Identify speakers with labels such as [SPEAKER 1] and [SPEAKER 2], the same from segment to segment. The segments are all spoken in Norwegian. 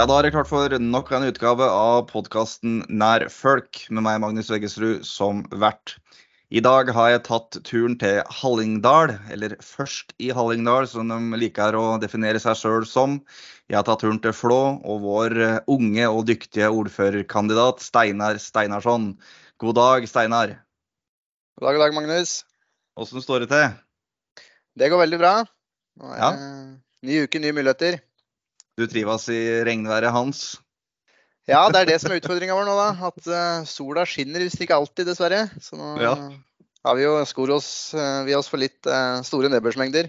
[SPEAKER 1] Ja, da er det klart for nok en utgave av podkasten Nær folk, med meg, Magnus Veggesrud, som vert. I dag har jeg tatt turen til Hallingdal, eller først i Hallingdal, som de liker å definere seg sjøl som. Jeg har tatt turen til Flå og vår unge og dyktige ordførerkandidat Steinar Steinarsson. God dag, Steinar.
[SPEAKER 2] God dag, god dag, Magnus.
[SPEAKER 1] Åssen står det til?
[SPEAKER 2] Det går veldig bra. Nå er
[SPEAKER 1] Ja.
[SPEAKER 2] ny uke, nye muligheter.
[SPEAKER 1] Du trives i regnværet hans?
[SPEAKER 2] Ja, det er det som er utfordringa vår nå, da. At uh, sola skinner visst ikke alltid, dessverre. Så nå
[SPEAKER 1] Ja.
[SPEAKER 2] har vi jo skor oss, uh, vi oss for litt uh, store nedbørsmengder.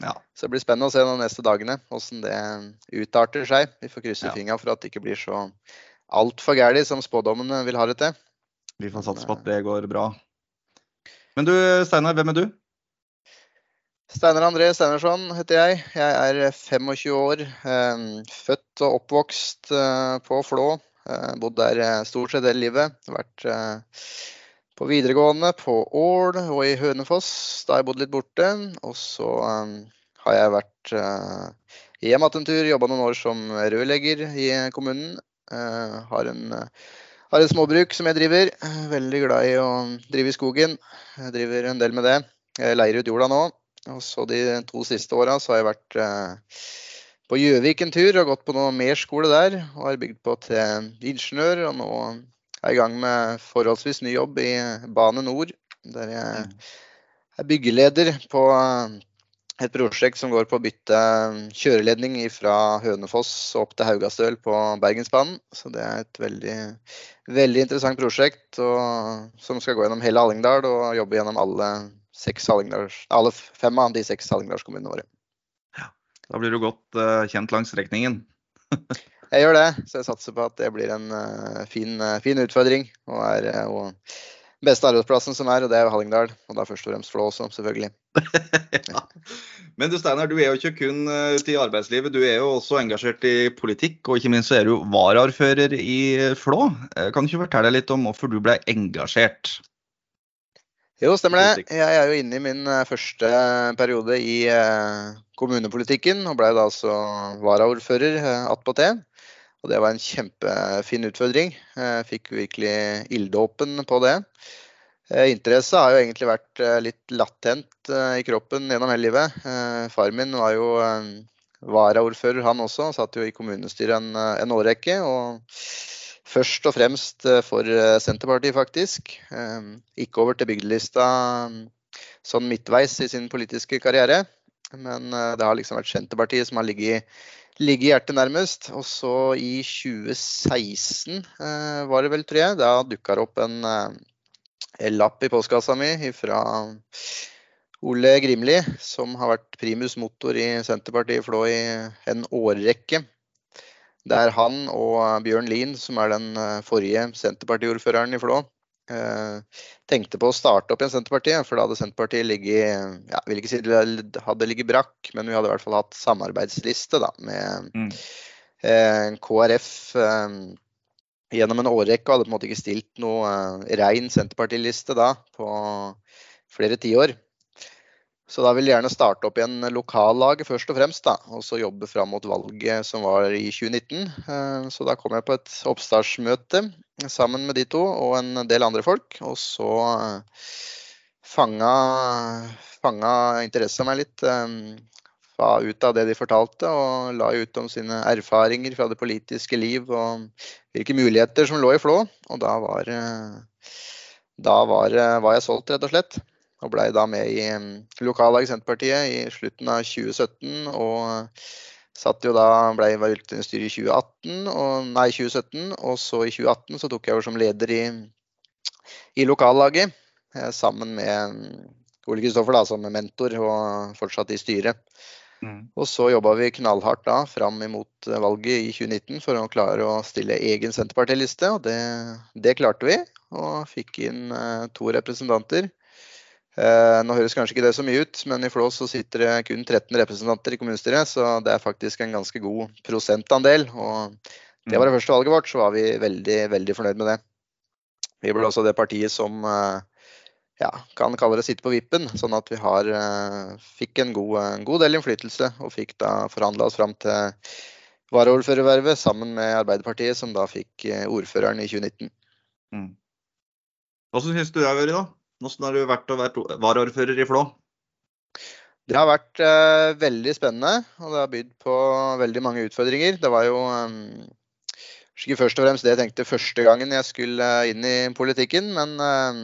[SPEAKER 1] Ja.
[SPEAKER 2] Så det blir spennende å se de neste dagene hvordan det utarter seg. Vi får krysse
[SPEAKER 1] Ja.
[SPEAKER 2] fingra for at det ikke blir så altfor gærent som spådommene vil ha det til.
[SPEAKER 1] Vi får satse på at det går bra. Men du, Steinar, hvem er du?
[SPEAKER 2] Steinar André Steinarsson heter jeg. Jeg er 25 år. eh, Født og oppvokst eh, på Flå. Eh, Bodd der eh, stort sett hele livet. Vært på videregående på Ål og i Hønefoss. Da jeg bodd litt borte. Og så eh, har jeg vært hjem igjen en tur. Jobba noen år som rørlegger i kommunen. Har en har et småbruk som jeg driver. Veldig glad i å drive i skogen. Jeg driver en del med det. Jeg leier ut jorda nå. Og så de to siste åra så har jeg vært eh, på Gjøvik en tur og gått på noe mer skole der. Og har bygd på til ingeniør, og nå er jeg i gang med forholdsvis ny jobb i Bane Nor. Der jeg er byggeleder på eh, et prosjekt som går på å bytte kjøreledning fra Hønefoss opp til Haugastøl på Bergensbanen. Så det er et veldig, veldig interessant prosjekt og, som skal gå gjennom hele Hallingdal og jobbe gjennom alle alle fem av de seks Hallingdalskommunene våre.
[SPEAKER 1] Da blir du godt uh, kjent langs strekningen.
[SPEAKER 2] Jeg gjør det, så jeg satser på at det blir en uh, fin, uh, fin utfordring. Og er uh, beste arbeidsplassen som er, og det er jo Hallingdal. Og da først og fremst Flå også, selvfølgelig.
[SPEAKER 1] ja. Men du Steinar, du er jo ikke kun ute i arbeidslivet, du er jo også engasjert i politikk. Og ikke minst så er du varaordfører i Flå. Kan du ikke fortelle litt om hvorfor du ble engasjert?
[SPEAKER 2] Jo, stemmer det. Jeg er jo inne i min eh, første periode i eh, kommunepolitikken, og ble da altså varaordfører eh, attpåtil. Og det var en kjempefin utfordring. Jeg fikk virkelig ilddåpen på det. Eh, Interesse har jo egentlig vært eh, litt latent eh, i kroppen gjennom hele livet. Eh, Far min var jo eh, varaordfører, han også. Satt jo i kommunestyret en, eh, en årrekke. og Først og fremst eh, for eh, Senterpartiet, faktisk. Eh, Gikk over til bygdelista mm, sånn midtveis i sin politiske karriere. Men eh, det har liksom vært Senterpartiet som har ligget, ligget hjertet nærmest. Og så i 2016 eh, var det vel, tror jeg, da dukka det opp en, eh, lapp i postkassa mi fra Ole Grimli, som har vært primus motor i Senterpartiet Flå i en årrekke. Det er han og Bjørn Lien, som er den eh, forrige Senterpartiordføreren i Flå, eh, tenkte på å starte opp igjen Senterpartiet. For da hadde Senterpartiet ligget ja, vil ikke si det hadde ligget brakk, men vi hadde i hvert fall hatt samarbeidsliste da, med
[SPEAKER 1] Mm.
[SPEAKER 2] eh, KrF eh, gjennom en årrekke. Hadde på en måte ikke stilt noe eh, rein Senterpartiliste da på flere tiår. Så da vil jeg gjerne starte opp igjen lokallaget først og fremst, da, og så jobbe fram mot valget som var i 2019. Eh, Så da kom jeg på et oppstartsmøte sammen med de to og en del andre folk. Og så eh, fanga, fanga interessa meg litt eh, fa- ut av det de fortalte, og la ut om sine erfaringer fra det politiske liv og hvilke muligheter som lå i Flå. Og da var, da var, var jeg solgt, rett og slett og blei da med i mm, lokallaget i Senterpartiet i slutten av 2017. Og satt jo da, blei valgt inn i styret i 2018, og, nei 2017. Og så i 2018 så tok jeg over som leder i, i lokallaget. eh, Sammen med mm, Ole Kristoffer da, som mentor og fortsatt i styret.
[SPEAKER 1] Mm.
[SPEAKER 2] Og så jobba vi knallhardt da fram imot eh, valget i 2019 for å klare å stille egen Senterpartiliste. Og det, det klarte vi, og fikk inn eh, to representanter. Eh, nå høres kanskje ikke det så mye ut, men i Flå så sitter det kun 13 representanter i kommunestyret, så det er faktisk en ganske god prosentandel. Og det var det første valget vårt, så var vi veldig, veldig fornøyd med det. Vi ble også det partiet som eh, ja, kan kalle det sitte på vippen, sånn at vi har, eh, fikk en god, en god del innflytelse og fikk da forhandla oss fram til varaordførervervet sammen med Arbeiderpartiet, som da fikk ordføreren i 2019. Mm.
[SPEAKER 1] Hva syns du det har vært, da? Hvordan har det vært å være varaordfører i Flå?
[SPEAKER 2] Det har vært eh, veldig spennende, og det har bydd på veldig mange utfordringer. Det var jo um, ikke først og fremst det jeg tenkte første gangen jeg skulle inn i politikken, men um,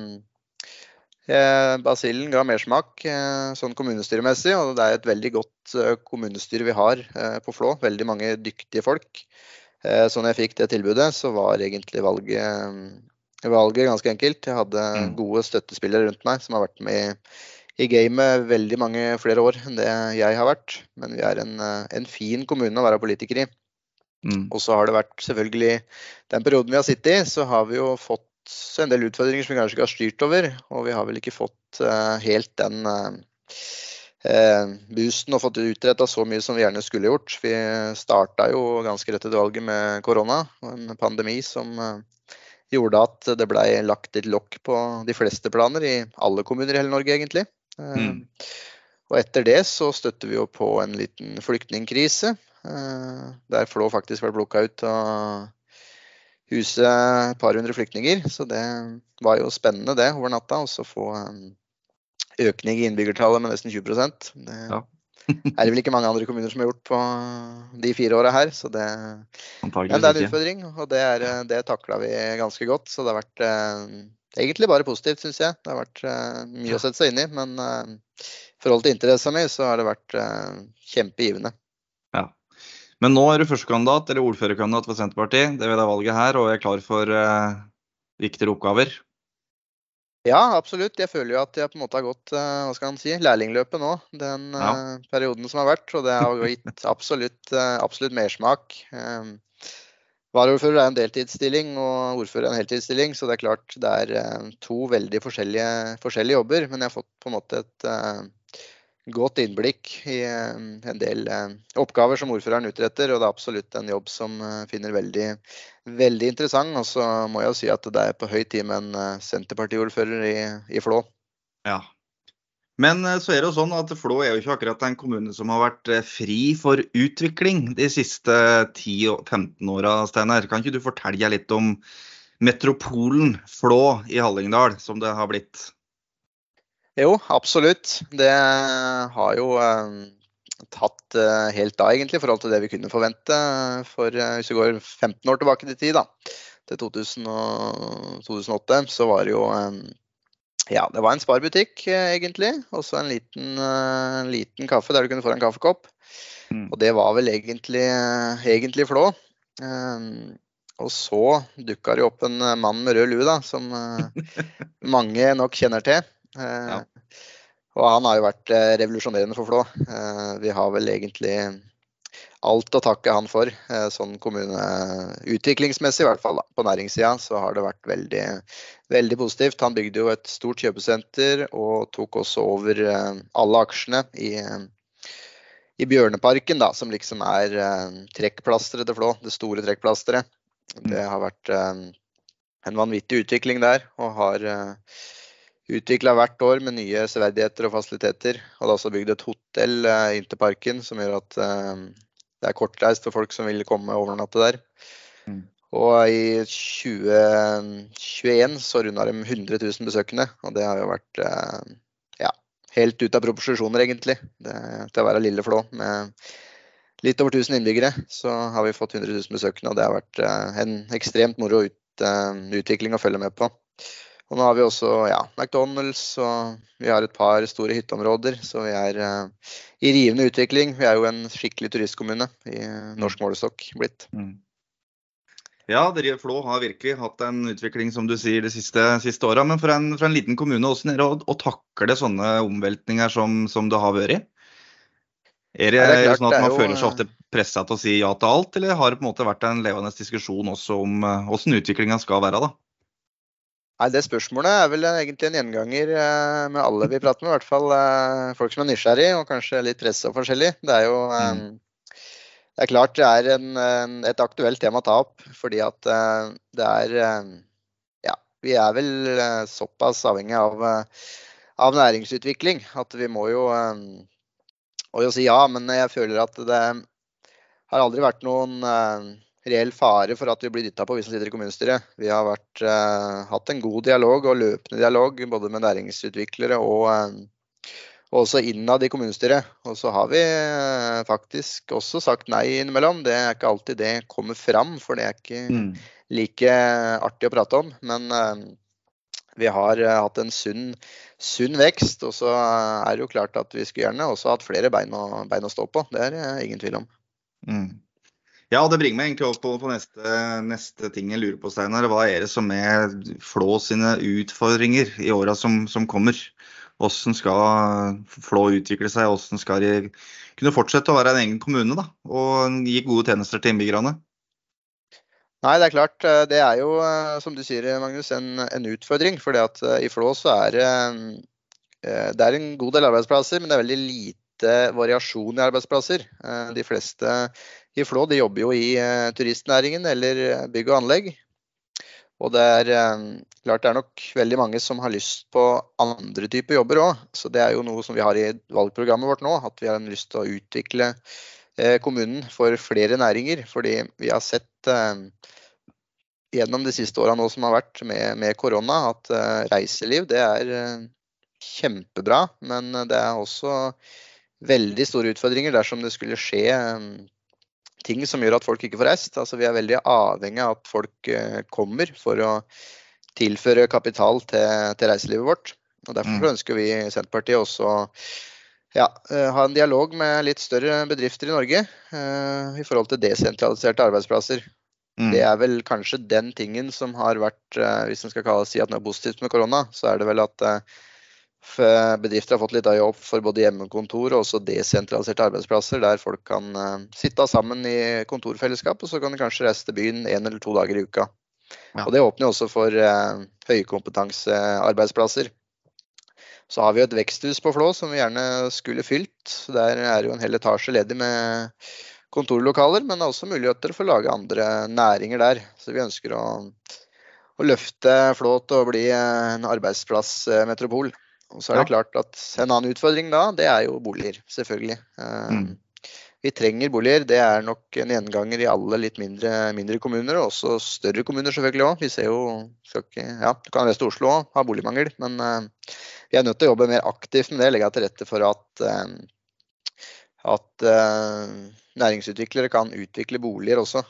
[SPEAKER 2] Basillen ga mersmak uh, sånn kommunestyremessig, og det er et veldig godt uh, kommunestyre vi har på Flå. Veldig mange dyktige folk. Så når jeg fikk det tilbudet, så var egentlig valget, valget ganske enkelt. Jeg hadde mm. gode støttespillere rundt meg som har vært med i i gamet veldig mange flere år enn det jeg har vært. Men vi er en, eh, en fin kommune å være politiker i. Mm. Og så har det vært selvfølgelig den perioden vi har sittet i, så har vi jo fått en del utfordringer som vi kanskje ikke har styrt over. Og vi har vel ikke fått uh, helt den uh, boosten og fått utretta så mye som vi gjerne skulle gjort. Vi starta jo ganske rett etter valget med korona, en pandemi som uh, gjorde at det blei lagt et lokk på de fleste planer i alle kommuner i hele Norge, egentlig. Mm. Eh, og etter det så støtter vi jo på en liten flyktningkrise. Eh, der Flå faktisk ble plukka ut av huset et par hundre flyktninger. Så det var jo spennende det over natta. Og så få en økning i innbyggertallet med nesten 20 Det ja. er det vel ikke mange andre kommuner som har gjort på de fire åra her. Så det, det er en utfordring, og det, er, det takla vi ganske godt. Så det har vært eh, egentlig bare positivt, syns jeg. Det har vært eh, mye å sette seg inn i. Men i i forhold til interessa mi, så har det vært uh, kjempegivende.
[SPEAKER 1] Ja. Men nå er du førstekandidat eller ordførerkandidat for Senterpartiet. Det ved det valget her, og er klar for viktigere oppgaver.
[SPEAKER 2] Ja, absolutt. Jeg føler jo at jeg på en måte har gått hva skal man si, lærlingløpet nå. Den ja. perioden som har vært. Og det har gitt absolutt, absolutt mersmak. Um, Varaordfører er en deltidsstilling og ordfører er en heltidsstilling, så det er klart det er uh, to veldig forskjellige, forskjellige jobber. Men jeg har fått på en måte et uh, godt innblikk i uh, en del uh, oppgaver som ordføreren utretter, og det er absolutt en jobb som finner veldig, veldig interessant. Og så må jeg jo si at det er på høy tid med en Senterpartiordfører i, i Flå.
[SPEAKER 1] Ja, men eh, så er det jo sånn at Flå er jo ikke akkurat en kommune som har vært eh, fri for utvikling de siste 10-15 åra, Steinar. Kan ikke du fortelle litt om metropolen Flå i Hallingdal, som det har blitt?
[SPEAKER 2] Jo, absolutt. Det har jo eh, tatt eh, helt av, egentlig, i forhold til det vi kunne forvente. For eh, hvis vi går 15 år tilbake til tid, da, til 2000 og 2008, så var det jo eh, ja, det var en sparebutikk eh, egentlig. Og så en liten, liten, kaffe der du kunne få en kaffekopp. Mm. Og det var vel egentlig, egentlig Flå. Og så dukka det opp en mann med rød lue, da, som mange nok kjenner til. Ja. Og han har jo vært revolusjonerende for Flå. vi har vel egentlig alt å takke han for. Eh, sånn kommuneutviklingsmessig, i hvert fall. Da. På næringssida så har det vært veldig, veldig positivt. Han bygde jo et stort kjøpesenter og tok også over eh, alle aksjene i, i Bjørneparken, da, som liksom er eh, trekkplasteret til Flå. Det store trekkplasteret. Det har vært en vanvittig utvikling der, og har utvikla hvert år med nye severdigheter og fasiliteter. Er også bygd et hotell inn til parken som gjør at det er kortreist for folk som vil komme og overnatte der. Mm. Og i 2021 så runda de 100 000 besøkende, og det har jo vært eh, ja, helt ut av proporsjoner, egentlig. Det, til å være lille Flå med litt over 1000 innbyggere, så har vi fått 100 000 besøkende, og det har vært eh, en ekstremt moro ut, eh, utvikling å følge med på. Og nå har vi også ja, McDonald's og vi har et par store hytteområder. Så vi er uh, i rivende utvikling. Vi er jo en skikkelig turistkommune i uh, norsk målestokk blitt. Mm.
[SPEAKER 1] Ja, Flå har virkelig hatt en utvikling som du sier, de siste, siste åra. Men for en, for en, liten kommune, hvordan er det å, å takle sånne omveltninger som, som det har vært? Er det, det er sånn at man jo, føler seg ofte pressa til å si ja til alt, eller har det på en måte vært en levende diskusjon også om hvordan utviklinga skal være? da?
[SPEAKER 2] Nei, Det spørsmålet er vel egentlig en gjenganger eh, med alle vi prater med. I hvert fall eh, folk som er nysgjerrig og kanskje litt pressa og forskjellig. Det er jo mm. det er klart det er en, et aktuelt tema å ta opp. Fordi at det er Ja, vi er vel såpass avhengig av, av næringsutvikling at vi må jo, må jo si ja. Men jeg føler at det har aldri vært noen reell fare for at vi blir dytta på, vi som sitter i kommunestyret. Vi har vært, hatt en god dialog og løpende dialog både med næringsutviklere og, og også innad i kommunestyret. Og så har vi faktisk også sagt nei innimellom. Det er ikke alltid det kommer fram, for det er ikke mm. like artig å prate om. Men vi har hatt en sunn, sunn, vekst. Og så er det jo klart at vi skulle gjerne også hatt flere bein å, bein å stå på. Det er det ingen tvil om.
[SPEAKER 1] Mm. Ja, det bringer meg egentlig opp på, på neste, neste, ting jeg lurer på, Steinar. Hva er det som er Flå sine utfordringer i åra som, som, kommer? Hvordan skal Flå utvikle seg? Hvordan skal de kunne fortsette å være en egen kommune da, og gi gode tjenester til innbyggerne?
[SPEAKER 2] Nei, det er klart. Eh, det er jo, eh, som du sier, Magnus, en, en utfordring. For eh, i Flå så er det er en god del arbeidsplasser, men det er veldig lite variasjon i arbeidsplasser. De fleste i Flå de jobber jo i turistnæringen eller bygg og anlegg. Og det er klart det er nok veldig mange som har lyst på andre typer jobber òg. Så det er jo noe som vi har i valgprogrammet vårt nå, at vi har lyst til å utvikle kommunen for flere næringer. Fordi vi har sett gjennom de siste åra som har vært med, med korona, at uh, reiseliv det er uh, kjempebra. Men det er også veldig store utfordringer dersom det skulle skje um, ting som gjør at folk ikke får reist. Altså, vi er veldig avhengig av at folk uh, kommer for å tilføre kapital til, til reiselivet vårt. Og Derfor mm. ønsker vi i Senterpartiet også ja, ha en dialog med litt større bedrifter i Norge i forhold til desentraliserte arbeidsplasser. Mm. Det er vel kanskje den tingen som har vært, uh, hvis en skal kalle, si at det er positivt med korona, så er det vel at eh, bedrifter har fått litt av jobb for både hjemmekontor og også desentraliserte arbeidsplasser, der folk kan uh, sitte sammen i kontorfellesskap, og så kan de kanskje reise til byen én eller to dager i uka. Ja. Og Det åpner også for uh, høykompetansearbeidsplasser. Så har vi jo et veksthus på Flå som vi gjerne skulle fylt. Der er jo en hel etasje ledig med kontorlokaler, men det er også muligheter for å lage andre næringer der. Så vi ønsker å, å løfte Flå til å bli en arbeidsplassmetropol. Og så er det ja. klart at En annen utfordring da, det er jo boliger, selvfølgelig. Eh, mm. Vi trenger boliger. Det er nok en gjenganger i alle litt mindre, mindre kommuner, og også større kommuner selvfølgelig òg. Vi ser jo ikke, ja, Du kan reise til Oslo òg, ha boligmangel, men uh, vi er nødt til å jobbe mer aktivt med det. Legge til rette for at, uh, at uh, næringsutviklere kan utvikle boliger også.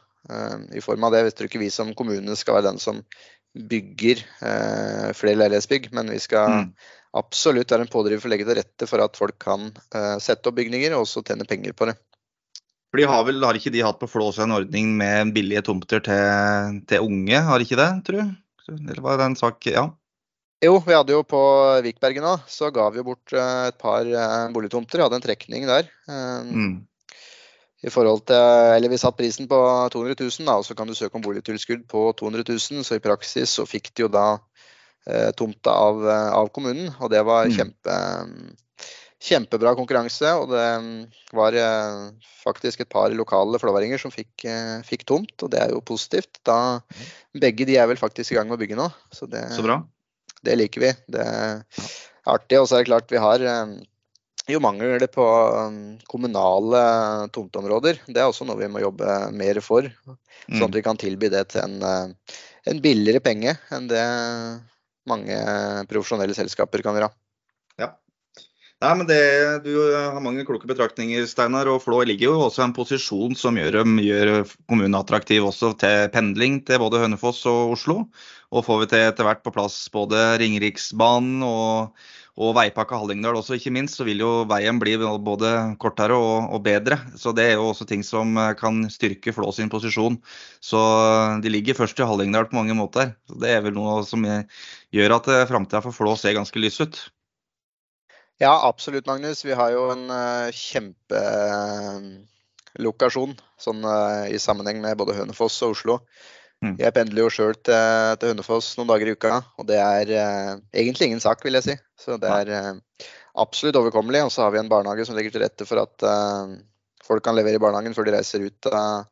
[SPEAKER 2] I form av det. Jeg tror ikke vi som kommune skal være den som bygger flere leilighetsbygg, men vi skal mm. Absolutt er en pådriver for å legge til rette for at folk kan uh, sette opp bygninger og også tjene penger på det.
[SPEAKER 1] For de har, vel, har ikke de hatt på Flås en ordning med billige tomter til, til unge, har ikke det, tror du? Eller var det en sak, ja?
[SPEAKER 2] Jo, vi hadde jo på Vikbergen òg, så ga vi jo bort et par boligtomter. Vi hadde en trekning der. Mm i forhold til, eller Vi satte prisen på 200 000, da, og så kan du søke om boligtilskudd på 200 000. Så i praksis så fikk de jo da eh, tomta av, av, kommunen, og det var mm. kjempe, kjempebra konkurranse. Og det var eh, faktisk et par lokale flåværinger som fikk, eh, fikk, tomt, og det er jo positivt. Da, begge de er vel faktisk i gang med å bygge nå, så det,
[SPEAKER 1] så
[SPEAKER 2] det liker vi. Det er artig. Og så er det klart vi har eh, jo mangler det på kommunale tomteområder. Det er også noe vi må jobbe mer for. Sånn at mm. vi kan tilby det til en, en billigere penge enn det mange profesjonelle selskaper kan gjøre.
[SPEAKER 1] Ja. Nei, men det, Du har mange kloke betraktninger, Steinar. og Flå ligger jo også i en posisjon som gjør, gjør kommunen attraktiv også til pendling til både Hønefoss og Oslo. Og får vi til etter hvert på plass både Ringeriksbanen og og veipakka Hallingdal også, ikke minst, så vil jo veien bli både kortere og, og, bedre. Så det er jo også ting som eh, kan styrke Flå sin posisjon. Så eh, de ligger først i Hallingdal på mange måter. Så det er vel noe som gjør at eh, framtida for Flå ser ganske lys ut.
[SPEAKER 2] Ja, absolutt, Magnus. Vi har jo en uh, kjempelokasjon sånn, uh, i sammenheng med både Hønefoss og Oslo. Mm. Jeg pendler jo sjøl til, til, Hundefoss noen dager i uka, og det er eh, egentlig ingen sak, vil jeg si. Så det er eh, absolutt overkommelig. Og så har vi en barnehage som legger til rette for at eh, folk kan levere i barnehagen før de reiser ut av,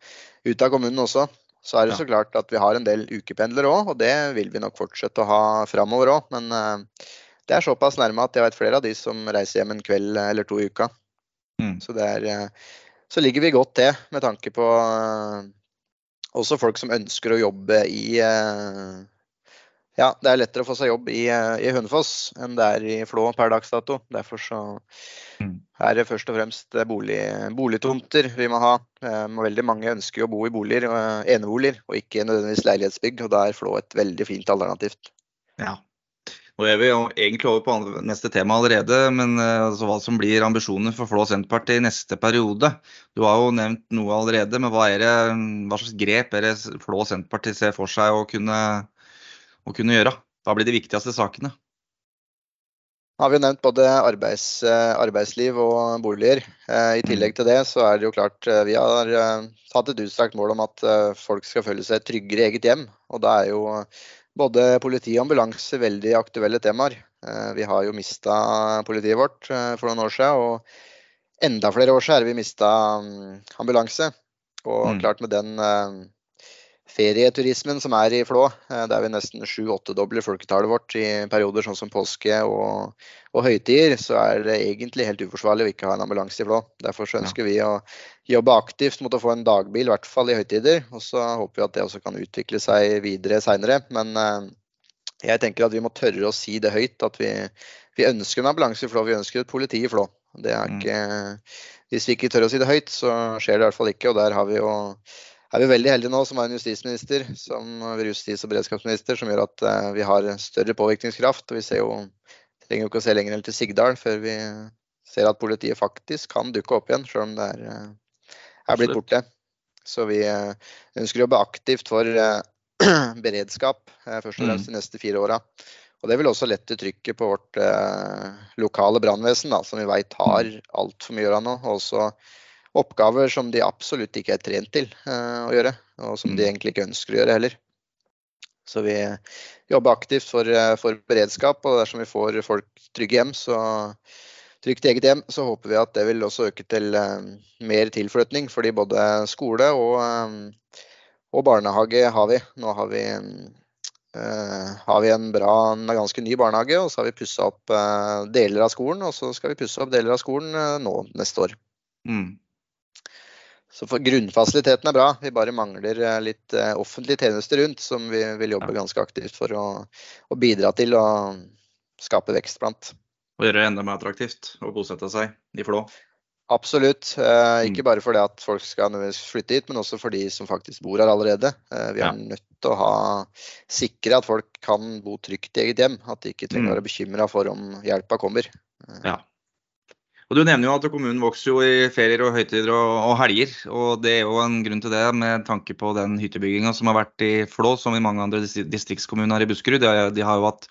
[SPEAKER 2] ut av kommunen også. Så er det ja. så klart at vi har en del ukependlere òg, og det vil vi nok fortsette å ha framover òg. Men eh, det er såpass nærme at jeg vet flere av de som reiser hjem en kveld eller to i uka. Mm. Så det er, eh, så ligger vi godt til med tanke på også folk som ønsker å jobbe i ja, det er lettere å få seg jobb i, i Hønefoss enn det er i Flå per dags dato. Derfor så mm. er det først og fremst bolig, boligtomter vi må ha. Veldig mange ønsker å bo i boliger, eneboliger, og ikke nødvendigvis leilighetsbygg. Og da er Flå et veldig fint alternativt.
[SPEAKER 1] Ja. Nå er vi jo egentlig over på neste tema allerede, men altså, hva som blir ambisjonene for Flå Senterparti i neste periode. Du har jo nevnt noe allerede, men hva, det, hva slags grep er det Flå Senterparti ser for seg å kunne å kunne gjøre? Hva blir de viktigste sakene?
[SPEAKER 2] Vi har nevnt både arbeids, eh, arbeidsliv og boliger. Eh, I tillegg til det så er det jo klart eh, vi har hatt et utstrakt mål om at folk skal føle seg tryggere i eget hjem. Og da er jo både politi og ambulanse veldig aktuelle temaer. Vi har jo mista politiet vårt for noen år siden, og enda flere år siden har vi mista mm, ambulanse. Og mm. klart med den ferieturismen som er i Flå. Eh, der vi nesten sju-åttedobler folketallet vårt i perioder sånn som påske og, og, høytider, så er det egentlig helt uforsvarlig å ikke ha en ambulanse i Flå. Derfor så ønsker ja. vi å jobbe aktivt mot å få en dagbil, i hvert fall i høytider. Og så håper vi at det også kan utvikle seg videre seinere. Men eh, jeg tenker at vi må tørre å si det høyt, at vi, vi ønsker en ambulanse i Flå. Vi ønsker et politi i Flå. Det er mm. ikke, hvis vi ikke tør å si det høyt, så skjer det i hvert fall ikke. Og der har vi jo er vi veldig heldige nå som har en justisminister som justis- og beredskapsminister som gjør at uh, vi har større påvirkningskraft. og Vi ser jo, trenger jo ikke å se lenger enn til Sigdal før vi ser at politiet faktisk kan dukke opp igjen, selv om det er, uh, er blitt borte. Så vi uh, ønsker å jobbe aktivt for beredskap, først og fremst mm. de neste fire åra. Og Det vil også lette trykket på vårt lokale brannvesen, som vi vet har altfor mye å gjøre nå. og også oppgaver som de absolutt ikke er trent til uh, å gjøre, og som de mm. egentlig ikke ønsker å gjøre heller. Så vi jobber aktivt for, uh, for beredskap, og dersom vi får folk trygge hjem, så trygt eget hjem, så håper vi at det vil også øke til uh, mer tilflytning. Fordi både skole og, og, barnehage har vi. Nå har vi, har vi en bra, en ganske ny barnehage, og så har vi pussa opp deler av skolen. Og så skal vi pusse opp deler av skolen nå neste år. Mm. Så Grunnfasiliteten er bra, vi bare mangler eh, litt eh, offentlige tjenester rundt som vi vil jobbe ganske aktivt for å, å bidra til å skape vekst blant.
[SPEAKER 1] Og gjøre det enda mer attraktivt å bosette seg i Flå?
[SPEAKER 2] Absolutt. Eh, ikke mm. bare fordi at folk skal flytte hit, men også for de som faktisk bor her allerede. Eh, vi er ja. nødt til å ha, sikre at folk kan bo trygt i eget hjem. At de ikke trenger å mm. være bekymra for om hjelpa kommer.
[SPEAKER 1] Eh. Ja. Og Du nevner jo at kommunen vokser jo i ferier og høytider og, og, helger. og Det er jo en grunn til det med tanke på den hyttebygginga som har vært i Flå, som i mange andre distriktskommuner i Buskerud. De, de har jo hatt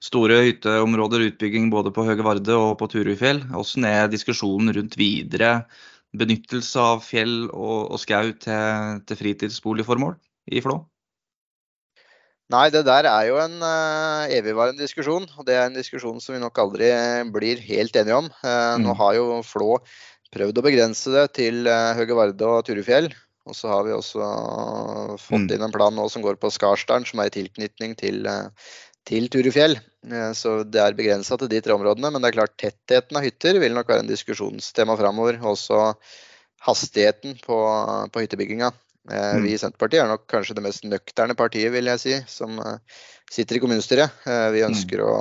[SPEAKER 1] store hytteområder, utbygging både på Høge Varde og på Turufjell. Hvordan er diskusjonen rundt videre benyttelse av fjell og, og skau til, til fritidsboligformål i Flå?
[SPEAKER 2] Nei, det der er jo en uh, evigvarende diskusjon. Og det er en diskusjon som vi nok aldri blir helt enige om. Uh, mm. Nå har jo Flå prøvd å begrense det til uh, Høge Varde og Turufjell. Og så har vi også fått mm. inn en plan nå som går på Skarsdalen, som er i tilknytning til, til Turufjell. Så det er begrensa til de tre områdene. Men det er klart tettheten av hytter vil nok være en diskusjonstema framover. Også hastigheten på, på hyttebygginga. Eh, vi i mm. Senterpartiet er nok kanskje det mest nøkterne partiet, vil jeg si, som eh, sitter i kommunestyret. Eh, vi mm. ønsker å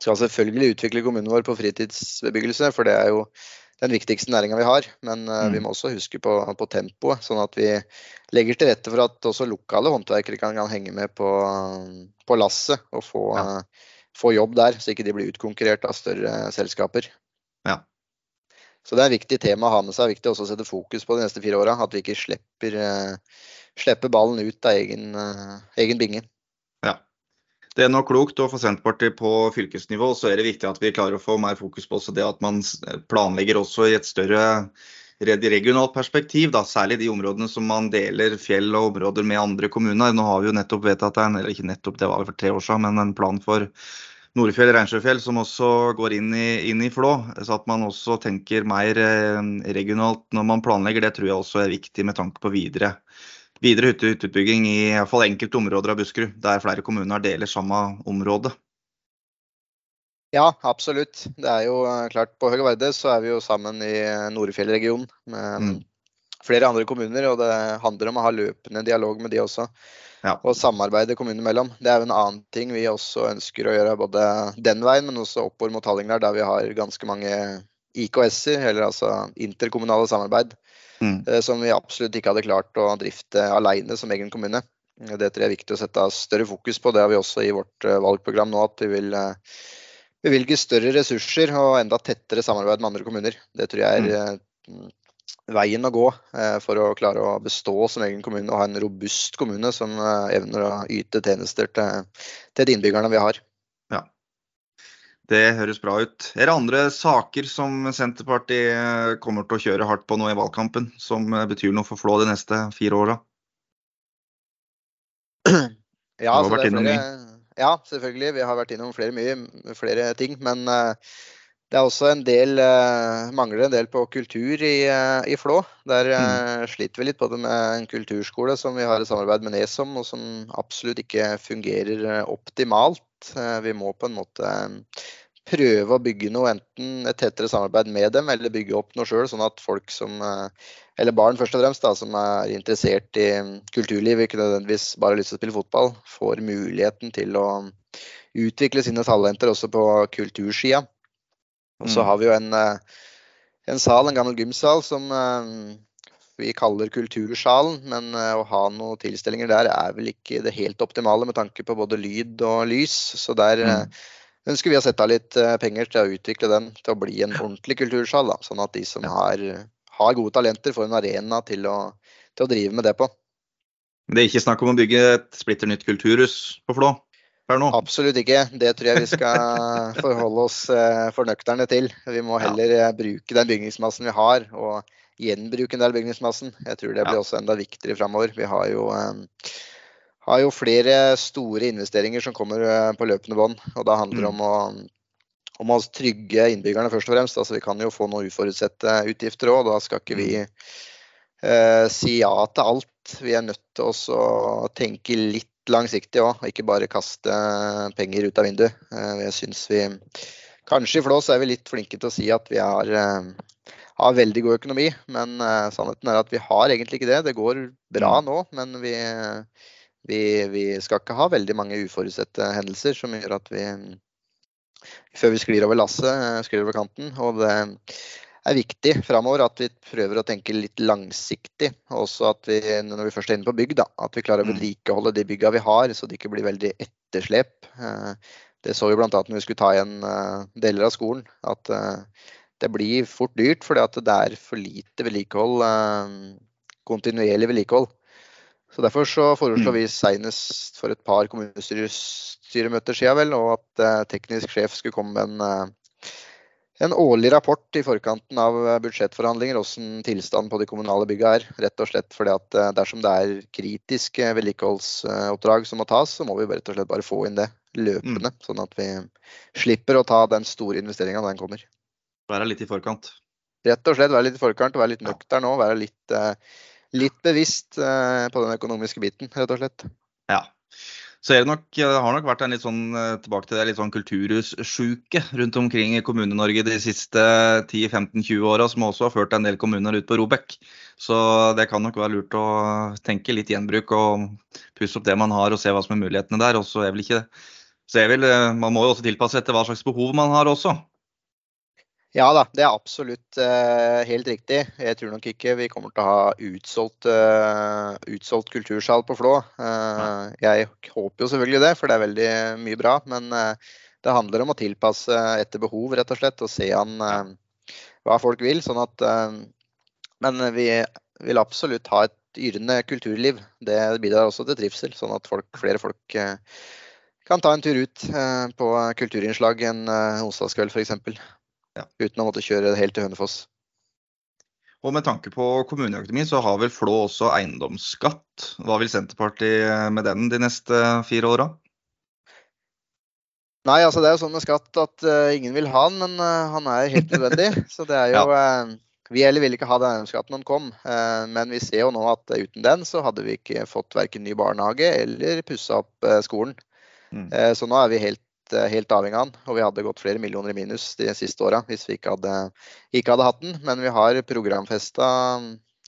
[SPEAKER 2] skal selvfølgelig utvikle kommunen vår på fritidsbebyggelse, for det er jo den viktigste næringa vi har. Men vi mm. må også huske på, på, tempoet, sånn at vi legger til rette for at også lokale håndverkere kan, kan henge med på, på lasset og få, ja. få, jobb der, så ikke de blir utkonkurrert av større selskaper. Ja. Så det er et viktig tema å ha med seg. Det er viktig også å sette fokus på de neste fire åra. At vi ikke slipper, uh, slipper, ballen ut av egen, uh, egen binge.
[SPEAKER 1] Ja. Det er noe klokt, og for Senterpartiet på fylkesnivå så er det viktig at vi klarer å få mer fokus på det at man planlegger også i et større regionalt perspektiv, da, særlig de områdene som man deler fjell og områder med andre kommuner. Nå har vi jo nettopp vedtatt en, eller ikke nettopp, det var for tre år siden, men en plan for Nordfjell Reinsjøfjell, som også går inn i, inn i, Flå. Så at man også tenker mer eh, regionalt når man planlegger, det tror jeg også er viktig med tanke på videre, videre hytteutbygging i, iallfall enkelte områder av Buskerud, der flere kommuner deler samme område.
[SPEAKER 2] Ja, absolutt. Det er jo klart På Høge Varde så er vi jo sammen i Nordfjellregionen med mm. flere andre kommuner. Og det handler om å ha løpende dialog med de også. Ja. Og samarbeide kommunene imellom. Det er jo en annen ting vi også ønsker å gjøre både den veien, men også oppover mot Hallingdal, der vi har ganske mange IKS-er, eller altså interkommunale samarbeid. Mm. Eh, som vi absolutt ikke hadde klart å drifte alene som egen kommune. Det tror jeg er viktig å sette større fokus på. Det har vi også i vårt eh, valgprogram nå, at vi vil eh, bevilge større ressurser og enda tettere samarbeid med andre kommuner. Det tror jeg er mm. Veien å gå for å klare å bestå som egen kommune og ha en robust kommune som evner å yte tjenester til, til de innbyggerne vi har.
[SPEAKER 1] Ja, Det høres bra ut. Er det andre saker som Senterpartiet kommer til å kjøre hardt på nå i valgkampen, som betyr noe for Flå de neste fire åra?
[SPEAKER 2] Ja, så det flere, ja, selvfølgelig. Vi har vært innom flere, mye, flere ting. Men det er også en del uh, mangler en del på kultur i, uh, i Flå. Der mm. sliter vi litt både med en kulturskole som vi har i samarbeid med Nesom, og som absolutt ikke fungerer optimalt. vi må på en måte prøve å bygge noe, enten et tettere samarbeid med dem, eller bygge opp noe sjøl, sånn at folk som eller barn først og fremst, da, som er interessert i kulturliv, ikke nødvendigvis bare har lyst til å spille fotball, får muligheten til å utvikle sine talenter også på kultursida. Og så mm. har vi jo en, eh, en, sal, en gammel gymsal, som eh, vi kaller Kultursalen. Men eh, å ha noen tilstelninger der er vel ikke det helt optimale med tanke på både lyd og lys. Så der mm. ønsker vi å sette av litt penger til å utvikle den til å bli en ordentlig kultursal. Da, sånn at de som har har gode talenter, får en arena til å, til å drive med det på.
[SPEAKER 1] Det er ikke snakk om å bygge et splitter nytt kulturhus på Flå? Per nå?
[SPEAKER 2] Absolutt ikke. Det tror jeg vi skal forholde oss fornøkterne til. Vi må heller ja. Eh, bruke den bygningsmassen vi har, og gjenbruke en del bygningsmassen. Jeg tror det blir ja. også enda viktigere framover. Vi har jo, eh, har jo, flere store investeringer som kommer eh, på løpende bånd. Og da handler det mm. om å om å trygge innbyggerne først og fremst. Altså, vi kan jo få noen uforutsette utgifter òg. Da skal ikke vi eh, si ja til alt. Vi er nødt til å tenke litt langsiktig òg, og ikke bare kaste penger ut av vinduet. Eh, jeg syns vi Kanskje i Flås er vi litt flinke til å si at vi har, eh, har veldig god økonomi, men eh, sannheten er at vi har egentlig ikke det. Det går bra mm. nå, men vi, vi, vi skal ikke ha veldig mange uforutsette hendelser som gjør at vi før vi sklir over lasset, eh, sklir over kanten. Og det er viktig framover at vi prøver å tenke litt langsiktig. Også at vi, når vi først er inne på bygg, da, at vi klarer å mm. vedlikeholde de bygga vi har, så det ikke blir veldig etterslep. Eh, det så vi bl.a. når vi skulle ta igjen eh, deler av skolen. At det blir fort dyrt fordi at det er for lite vedlikehold, kontinuerlig vedlikehold. Så Derfor så foreslår mm. vi senest for et par kommunestyremøter siden vel, og at eh, teknisk sjef skulle komme med en, eh, en årlig rapport i forkanten av budsjettforhandlinger hvordan tilstanden på de kommunale byggene er. Rett og slett fordi at eh, dersom det er kritiske vedlikeholdsoppdrag som må tas, så må vi rett og slett bare få inn det løpende. Mm. Sånn at vi slipper å ta den store investeringa når den kommer.
[SPEAKER 1] Være litt i forkant?
[SPEAKER 2] Rett og slett være litt i forkant, være litt nøktern òg. være litt litt bevisst eh, på den økonomiske biten, rett og slett.
[SPEAKER 1] Ja. Så det, nok, har nok vært en litt sånn, eh, tilbake til det, litt sånn kulturhussjuke rundt omkring i Kommune-Norge de siste 10-15-20 åra, som også har ført en del kommuner ut på Robek. Så det kan nok være lurt å tenke litt gjenbruk og pusse opp det man har og se hva som er mulighetene der. Og så er vel ikke så er vel, eh, Man må jo også tilpasse etter hva slags behov man har også.
[SPEAKER 2] Ja da, det er absolutt uh, helt riktig. Jeg tror nok ikke vi kommer til å ha utsolgt, uh, utsolgt kultursal på Flå. Uh, jeg håper jo selvfølgelig det, for det er veldig mye bra. Men det handler om å tilpasse etter behov, rett og slett, og se an hva folk vil. Sånn at, men vi vil absolutt ha et yrende kulturliv. Det bidrar også til trivsel, sånn at folk, flere folk kan ta en tur ut på kulturinnslag en onsdagskveld f.eks. Ja. Uten å måtte kjøre helt til Hønefoss.
[SPEAKER 1] Og med tanke på kommuneøkonomi, så har vel Flå også eiendomsskatt. Hva vil Senterpartiet med den de neste fire åra?
[SPEAKER 2] Nei, altså det er jo sånn med skatt at uh, ingen vil ha den, men uh, han er helt nødvendig. så det er jo uh, Vi heller vil ikke ha den eiendomsskatten når den kom, men vi ser jo nå at uten den så hadde vi ikke fått verken ny barnehage eller pussa opp skolen. Mm. så nå er vi helt helt avhengig av den. Og vi hadde gått flere millioner i minus de siste åra hvis vi ikke hadde, ikke hadde, hatt den. Men vi har programfesta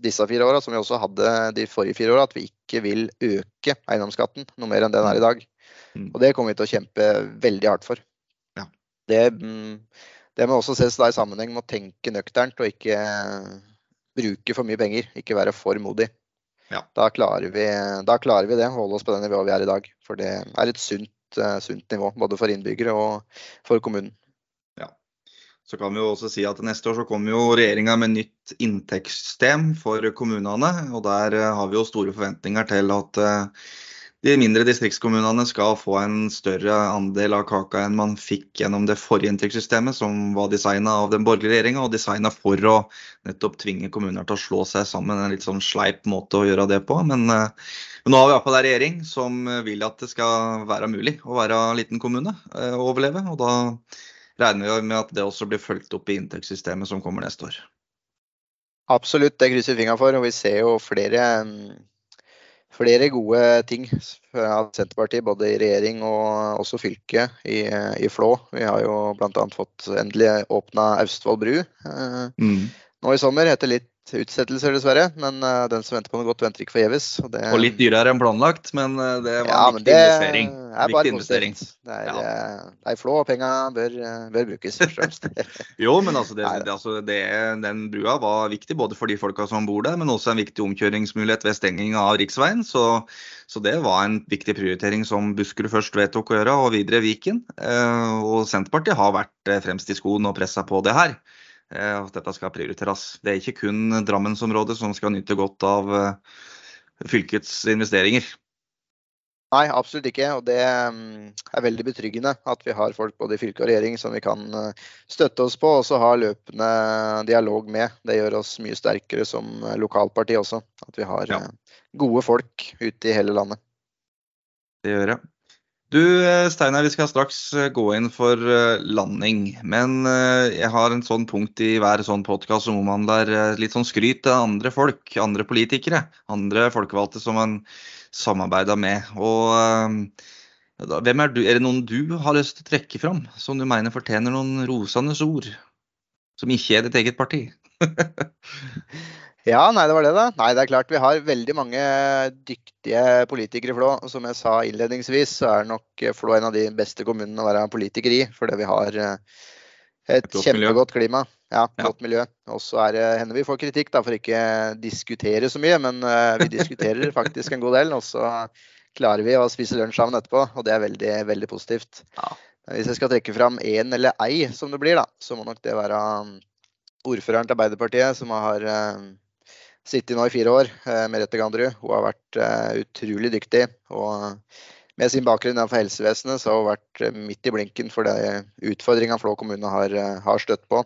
[SPEAKER 2] disse fire åra, som vi også hadde de forrige fire åra, at vi ikke vil øke eiendomsskatten noe mer enn den er i dag. Mm. Og det kommer vi til å kjempe veldig hardt for. Ja. Det, mm, det, må også ses i sammenheng med å tenke nøkternt og ikke bruke for mye penger. Ikke være for modig. Ja. Da, klarer vi, da, klarer vi, det, holde oss på det nivået vi er i dag. For det er et sunt, eh, sunt nivå, både for innbyggere og for kommunen.
[SPEAKER 1] Ja. Så kan vi jo også si at Neste år så kommer jo regjeringa med nytt inntektssystem for kommunene. og Der eh, har vi jo store forventninger til at uh, de mindre distriktskommunene skal få en større andel av kaka enn man fikk gjennom det forrige inntektssystemet, som var designa av den borgerlige regjeringa og designa for å nettopp tvinge kommuner til å slå seg sammen. En litt sånn sleip måte å gjøre det på. Men, eh, men nå har vi iallfall en regjering som vil at det skal være mulig å være en liten kommune eh, og overleve. Og da regner vi med at det også blir fulgt opp i inntektssystemet som kommer neste år.
[SPEAKER 2] Absolutt, det krysser vi fingra for. Og vi ser jo flere mm, flere gode ting fra Senterpartiet, både i regjering og også fylket i, i Flå. Vi har jo bl.a. fått endelig åpna Austvoll bru eh, mm. nå i sommer. etter litt utsettelser, dessverre. Men uh, den som venter på noe godt, venter ikke forgjeves.
[SPEAKER 1] Og, det... og litt dyrere enn planlagt, men uh, det var ja, en viktig investering. Er viktig investering.
[SPEAKER 2] Det er, ja. det er flå, og penga bør, bør, brukes
[SPEAKER 1] jo, men altså, det, det, altså det, den brua var viktig både for de folka som bor der, men også en viktig omkjøringsmulighet ved stenging av riksveien. Så, så, det var en viktig prioritering som Buskerud først vedtok å gjøre, og videre Viken. og Senterpartiet har vært fremst i skoen og pressa på det her. Eh, at dette skal prioriteres. Det er ikke kun Drammensområdet som skal nyte godt av eh, fylkets investeringer.
[SPEAKER 2] Nei, absolutt ikke. Og det mm, er veldig betryggende at vi har folk både i fylke og regjering som vi kan eh, støtte oss på og så ha løpende dialog med. Det gjør oss mye sterkere som lokalparti også. At vi har ja. gode folk ute i hele landet.
[SPEAKER 1] Det gjør jeg. Du eh, Steinar, vi skal straks eh, gå inn for eh, landing. Men jeg har en sånn punkt i hver sånn podkast som omhandler litt sånn skryt til andre folk, andre politikere. Andre folkevalgte som man samarbeider med. Og hvem er du? Er det noen du har lyst til å trekke fram, som du mener fortjener noen rosende ord? Som ikke er ditt eget parti?
[SPEAKER 2] Ja, nei, det var det, da. Nei, det er klart vi har veldig mange dyktige politikere i Flå. Som jeg sa innledningsvis, så er nok Flå en av de beste kommunene å være politiker i. Fordi vi har eh, et, et kjempegodt klima. Ja, ja. godt miljø. Og så er det hender vi får kritikk da, for ikke diskutere så mye, men uh, vi diskuterer faktisk en god del. Og så klarer vi å spise lunsj sammen etterpå, og det er veldig, veldig positivt. Ja. Hvis jeg skal trekke fram én eller ei, som det blir, da, så må nok det være um, ordføreren til Arbeiderpartiet, som har uh, sittet nå i fire år, eh, Merete Ganderud. Hun har vært eh, utrolig dyktig. og med sin bakgrunn innenfor helsevesenet så har hun vært eh, midt i blinken for de utfordringene Flå kommune har, har, støtt på.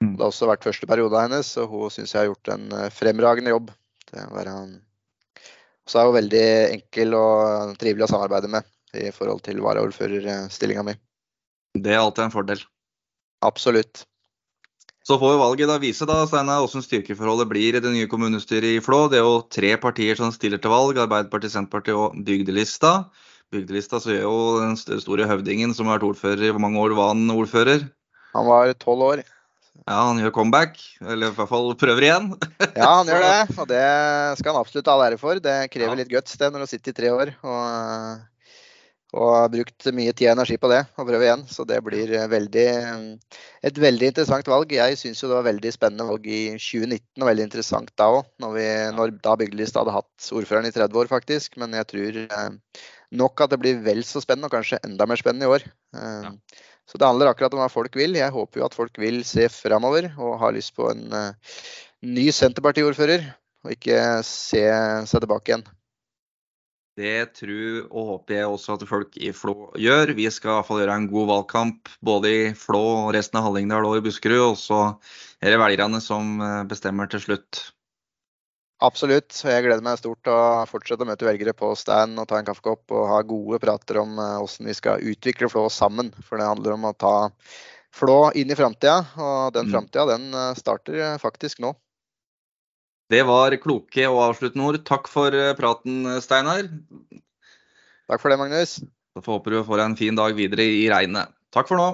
[SPEAKER 2] Mm. Det har også vært første periode hennes, og hun syns jeg har gjort en fremragende jobb. Så er hun veldig enkel og trivelig å samarbeide med i forhold til varaordførerstillinga mi.
[SPEAKER 1] Det er alltid en fordel.
[SPEAKER 2] Absolutt.
[SPEAKER 1] Så får valget da vise da, Steinar, hvordan styrkeforholdet blir i det nye kommunestyret i Flå. Det er jo tre partier som stiller til valg, Arbeiderpartiet, Senterpartiet og Bygdelista. Bygdelista så gjør jo den store høvdingen som har vært ordfører i hvor mange år var han ordfører?
[SPEAKER 2] Han var tolv år.
[SPEAKER 1] Ja, han gjør comeback, eller i hvert fall prøver igjen.
[SPEAKER 2] ja, han gjør det, og det skal han absolutt ha ære for. Det krever litt guts det når du sitter i tre år. og og har brukt mye tid og energi på det og prøve igjen. Så det blir veldig, et veldig interessant valg. Jeg syns det var veldig spennende valg i 2019 og veldig interessant da òg. Når, når da Bygdelista hadde hatt ordføreren i 30 år, faktisk. Men jeg tror eh, nok at det blir vel så spennende, og kanskje enda mer spennende i år. Eh, ja. Så det handler akkurat om hva folk vil. Jeg håper jo at folk vil se framover og har lyst på en ny Senterparti-ordfører, og ikke se seg tilbake igjen.
[SPEAKER 1] Det tror og håper jeg også at folk i Flå gjør. Vi skal i hvert fall gjøre en god valgkamp både i Flå og resten av Hallingdal og i Buskerud. Og så er det velgerne som eh, bestemmer til slutt.
[SPEAKER 2] Absolutt. Jeg gleder meg stort til å fortsette å møte velgere på stand og ta en kaffekopp og ha gode prater om hvordan eh, vi skal utvikle Flå sammen. For det handler om å ta Flå inn i framtida, og den mm. framtida den eh, starter faktisk nå.
[SPEAKER 1] Det var kloke og avsluttende ord. Takk for eh, praten, Steinar.
[SPEAKER 2] Takk for det, Magnus.
[SPEAKER 1] Så får håper du får en fin dag videre i regnet. Takk for nå.